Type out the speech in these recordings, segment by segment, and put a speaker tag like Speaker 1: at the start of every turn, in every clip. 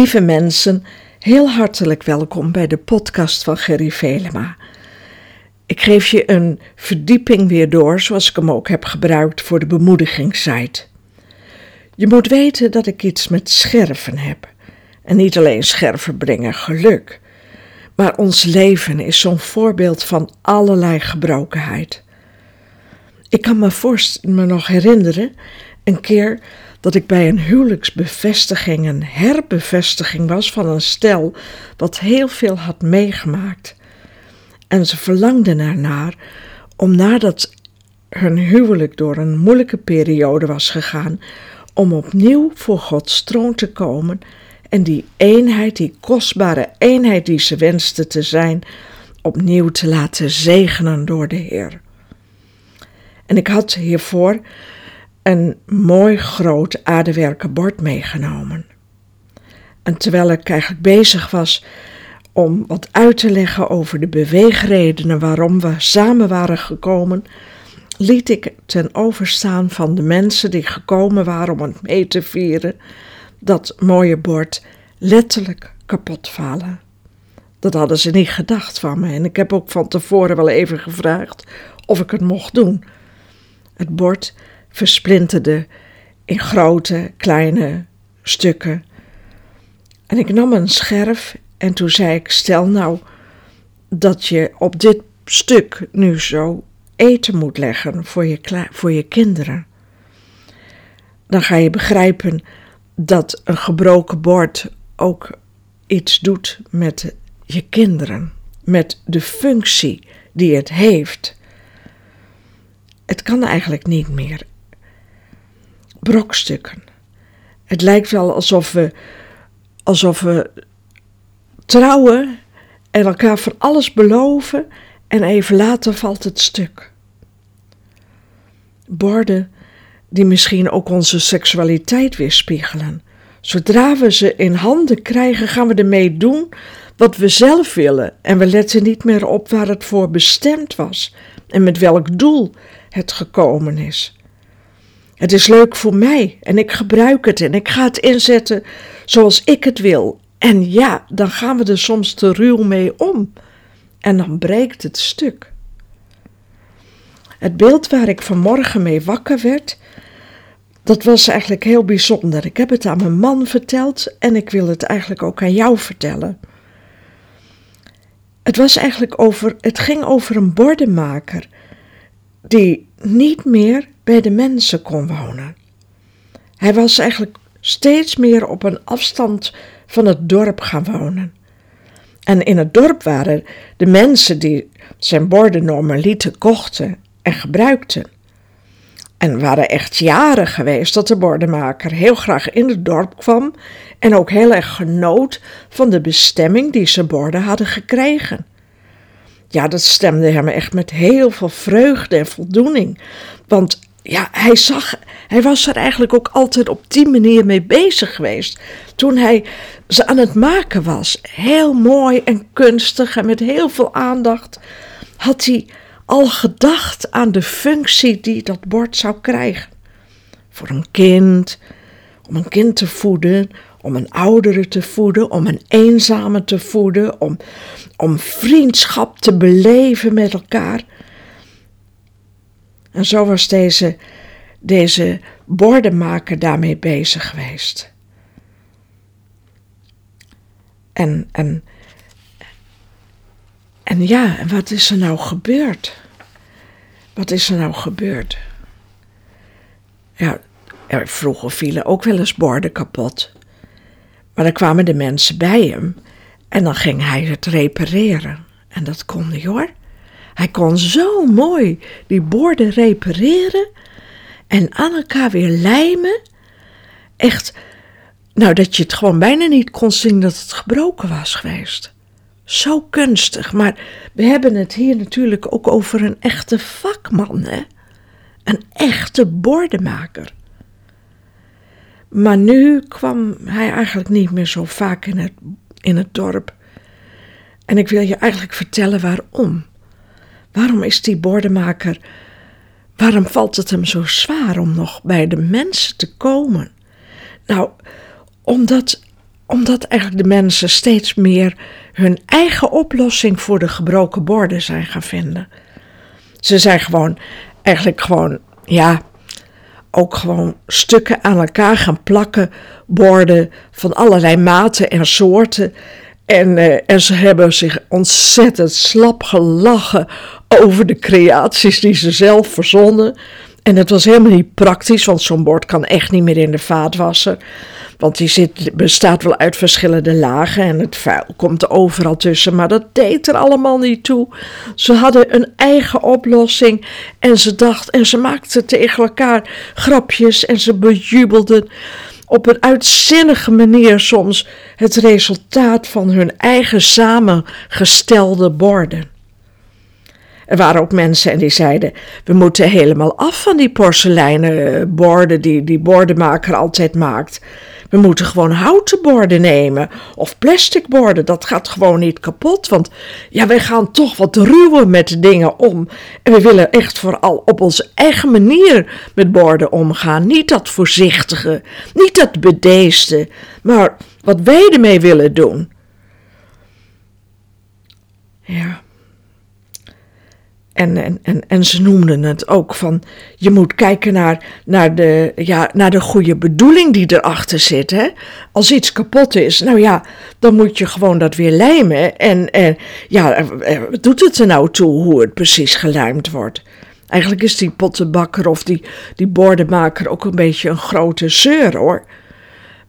Speaker 1: Lieve mensen, heel hartelijk welkom bij de podcast van Gerry Velema. Ik geef je een verdieping weer door, zoals ik hem ook heb gebruikt voor de bemoedigingssite. Je moet weten dat ik iets met scherven heb. En niet alleen scherven brengen geluk, maar ons leven is zo'n voorbeeld van allerlei gebrokenheid. Ik kan me, me nog herinneren een keer dat ik bij een huwelijksbevestiging een herbevestiging was van een stel wat heel veel had meegemaakt. En ze verlangden ernaar om nadat hun huwelijk door een moeilijke periode was gegaan, om opnieuw voor Gods troon te komen en die eenheid, die kostbare eenheid die ze wensten te zijn, opnieuw te laten zegenen door de Heer. En ik had hiervoor een mooi groot aardewerken bord meegenomen. En terwijl ik eigenlijk bezig was om wat uit te leggen over de beweegredenen waarom we samen waren gekomen, liet ik ten overstaan van de mensen die gekomen waren om het mee te vieren, dat mooie bord letterlijk kapot vallen. Dat hadden ze niet gedacht van me en ik heb ook van tevoren wel even gevraagd of ik het mocht doen. Het bord versplinterde in grote, kleine stukken. En ik nam een scherf en toen zei ik: Stel nou dat je op dit stuk nu zo eten moet leggen voor je, voor je kinderen. Dan ga je begrijpen dat een gebroken bord ook iets doet met je kinderen, met de functie die het heeft. Het kan eigenlijk niet meer brokstukken. Het lijkt wel alsof we, alsof we trouwen en elkaar voor alles beloven en even later valt het stuk. Borden die misschien ook onze seksualiteit weerspiegelen. Zodra we ze in handen krijgen, gaan we ermee doen wat we zelf willen en we letten niet meer op waar het voor bestemd was en met welk doel het gekomen is. Het is leuk voor mij en ik gebruik het en ik ga het inzetten zoals ik het wil. En ja, dan gaan we er soms te ruw mee om. En dan breekt het stuk. Het beeld waar ik vanmorgen mee wakker werd, dat was eigenlijk heel bijzonder. Ik heb het aan mijn man verteld en ik wil het eigenlijk ook aan jou vertellen. Het was eigenlijk over, het ging over een bordenmaker die niet meer bij de mensen kon wonen. Hij was eigenlijk steeds meer op een afstand van het dorp gaan wonen. En in het dorp waren de mensen die zijn borden normaliter kochten en gebruikten. En waren echt jaren geweest dat de bordenmaker heel graag in het dorp kwam en ook heel erg genoot van de bestemming die zijn borden hadden gekregen. Ja, dat stemde hem echt met heel veel vreugde en voldoening. Want ja, hij zag, hij was er eigenlijk ook altijd op die manier mee bezig geweest. Toen hij ze aan het maken was, heel mooi en kunstig en met heel veel aandacht, had hij al gedacht aan de functie die dat bord zou krijgen. Voor een kind, om een kind te voeden, om een oudere te voeden, om een eenzame te voeden, om, om vriendschap te beleven met elkaar. En zo was deze, deze bordenmaker daarmee bezig geweest. En, en, en ja, wat is er nou gebeurd? Wat is er nou gebeurd? Ja, er vroeger vielen ook wel eens borden kapot. Maar dan kwamen de mensen bij hem en dan ging hij het repareren. En dat kon hij hoor. Hij kon zo mooi die borden repareren en aan elkaar weer lijmen. Echt, nou dat je het gewoon bijna niet kon zien dat het gebroken was geweest. Zo kunstig, maar we hebben het hier natuurlijk ook over een echte vakman, hè? Een echte bordenmaker. Maar nu kwam hij eigenlijk niet meer zo vaak in het, in het dorp. En ik wil je eigenlijk vertellen waarom. Waarom is die bordenmaker, waarom valt het hem zo zwaar om nog bij de mensen te komen? Nou, omdat, Omdat eigenlijk de mensen steeds meer hun eigen oplossing voor de gebroken borden zijn gaan vinden. Ze zijn gewoon, eigenlijk gewoon, ja, ook gewoon stukken aan elkaar gaan plakken, borden van allerlei maten en soorten. En, uh, en ze hebben zich ontzettend slap gelachen over de creaties die ze zelf verzonnen. En het was helemaal niet praktisch, want zo'n bord kan echt niet meer in de vaatwasser. Want die zit, bestaat wel uit verschillende lagen en het vuil komt er overal tussen. Maar dat deed er allemaal niet toe. Ze hadden een eigen oplossing en ze dachten en ze maakten tegen elkaar grapjes en ze bejubelden op een uitzinnige manier soms het resultaat van hun eigen samengestelde borden. Er waren ook mensen en die zeiden: We moeten helemaal af van die porseleinen borden die die bordenmaker altijd maakt. We moeten gewoon houten borden nemen of plastic borden. Dat gaat gewoon niet kapot. Want ja, wij gaan toch wat ruwer met dingen om. En we willen echt vooral op onze eigen manier met borden omgaan. Niet dat voorzichtige, niet dat bedeesde, maar wat wij ermee willen doen. Ja. En, en, en, en ze noemden het ook van, je moet kijken naar, naar, de, ja, naar de goede bedoeling die erachter zit. Hè? Als iets kapot is, nou ja, dan moet je gewoon dat weer lijmen. En, en ja, wat doet het er nou toe hoe het precies gelijmd wordt? Eigenlijk is die pottenbakker of die, die bordenmaker ook een beetje een grote zeur hoor.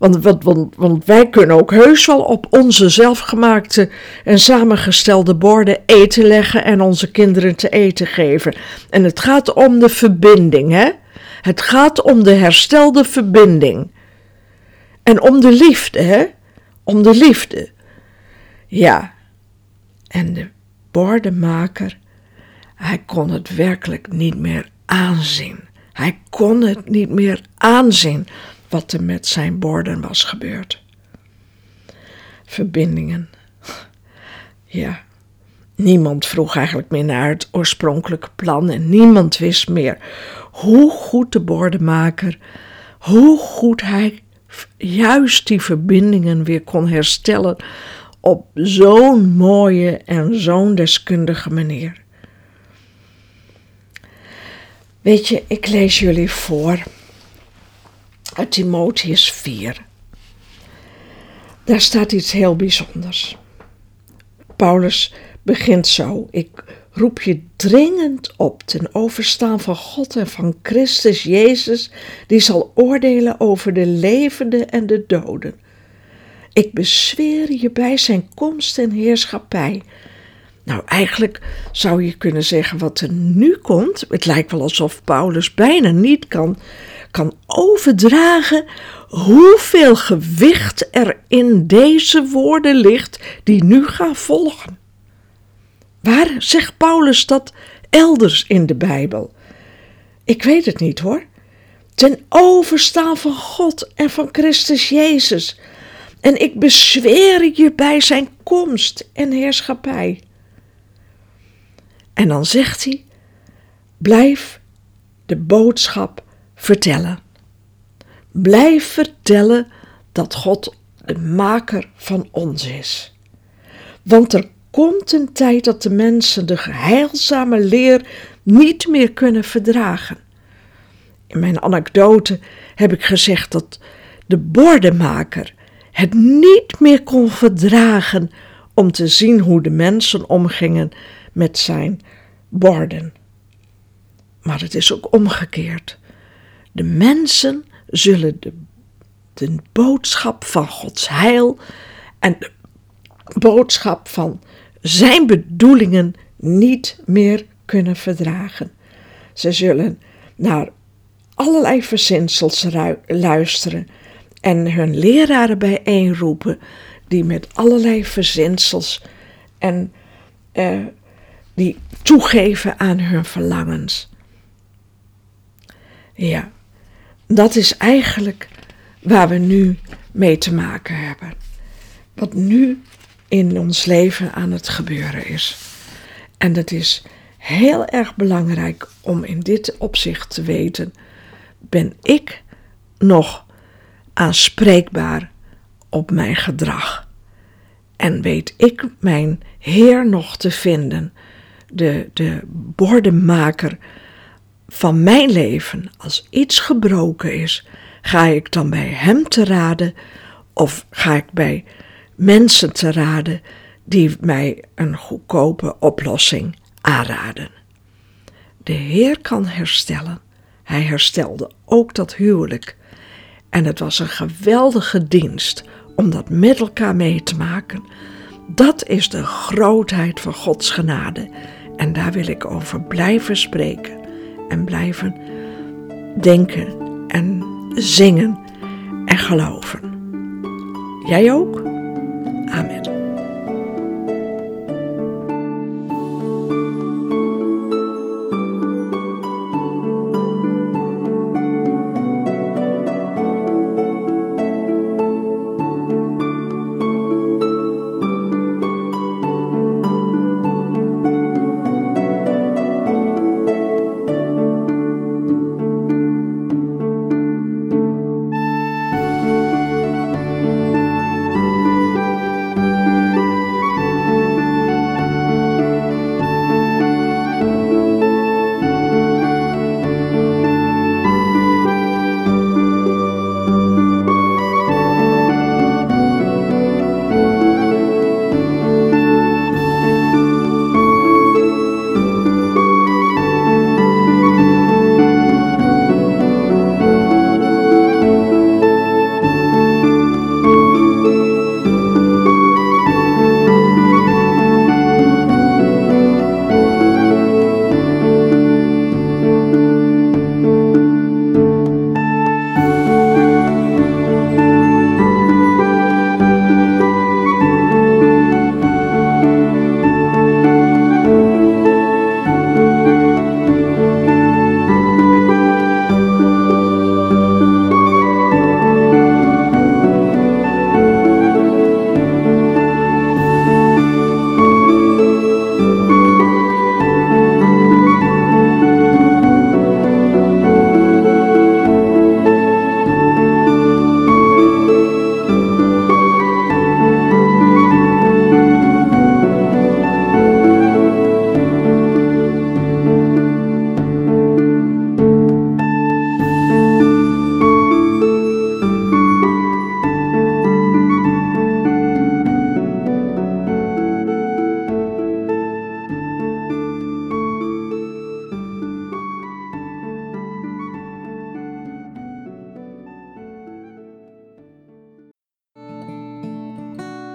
Speaker 1: Want, want, want, wij kunnen ook heus wel op onze zelfgemaakte en samengestelde borden eten leggen en onze kinderen te eten geven. En het gaat om de verbinding, hè? Het gaat om de herstelde verbinding. En om de liefde, hè? Om de liefde. Ja. En de bordenmaker, hij kon het werkelijk niet meer aanzien. Hij kon het niet meer aanzien wat er met zijn borden was gebeurd. Verbindingen. Ja, niemand vroeg eigenlijk meer naar het oorspronkelijke plan en niemand wist meer hoe goed de bordenmaker, hoe goed hij juist die verbindingen weer kon herstellen op zo'n mooie en zo'n deskundige manier. Weet je, ik lees jullie voor uit Timotheus 4. Daar staat iets heel bijzonders. Paulus begint zo: Ik roep je dringend op ten overstaan van God en van Christus Jezus, die zal oordelen over de levenden en de doden. Ik bezweer je bij zijn komst en heerschappij. Nou, eigenlijk zou je kunnen zeggen wat er nu komt. Het lijkt wel alsof Paulus bijna niet kan kan overdragen hoeveel gewicht er in deze woorden ligt die nu gaan volgen. Waar zegt Paulus dat elders in de Bijbel? Ik weet het niet hoor. Ten overstaan van God en van Christus Jezus. En ik bezweer je bij zijn komst en heerschappij. En dan zegt hij: blijf de boodschap vertellen. Blijf vertellen dat God de maker van ons is. Want er komt een tijd dat de mensen de heilzame leer niet meer kunnen verdragen. In mijn anekdote heb ik gezegd dat de bordenmaker het niet meer kon verdragen om te zien hoe de mensen omgingen met zijn borden. Maar het is ook omgekeerd. De mensen zullen de, de boodschap van Gods heil en de boodschap van zijn bedoelingen niet meer kunnen verdragen. Ze zullen naar allerlei verzinsels luisteren en hun leraren bijeenroepen die met allerlei verzinsels en uh, die toegeven aan hun verlangens. Ja, dat is eigenlijk waar we nu mee te maken hebben. Wat nu in ons leven aan het gebeuren is. En het is heel erg belangrijk om in dit opzicht te weten: ben ik nog aanspreekbaar op mijn gedrag. En weet ik mijn Heer nog te vinden, de, de bordenmaker van mijn leven. Als iets gebroken is, ga ik dan bij Hem te raden of ga ik bij mensen te raden die mij een goedkope oplossing aanraden. De Heer kan herstellen. Hij herstelde ook dat huwelijk. En het was een geweldige dienst om dat met elkaar mee te maken. Dat is de grootheid van Gods genade. En daar wil ik over blijven spreken en blijven denken en zingen en geloven. Jij ook? Amen.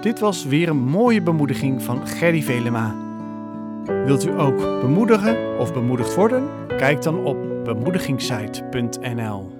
Speaker 2: Dit was weer een mooie bemoediging van Gerry Velema. Wilt u ook bemoedigen of bemoedigd worden? Kijk dan op bemoedigingssite.nl.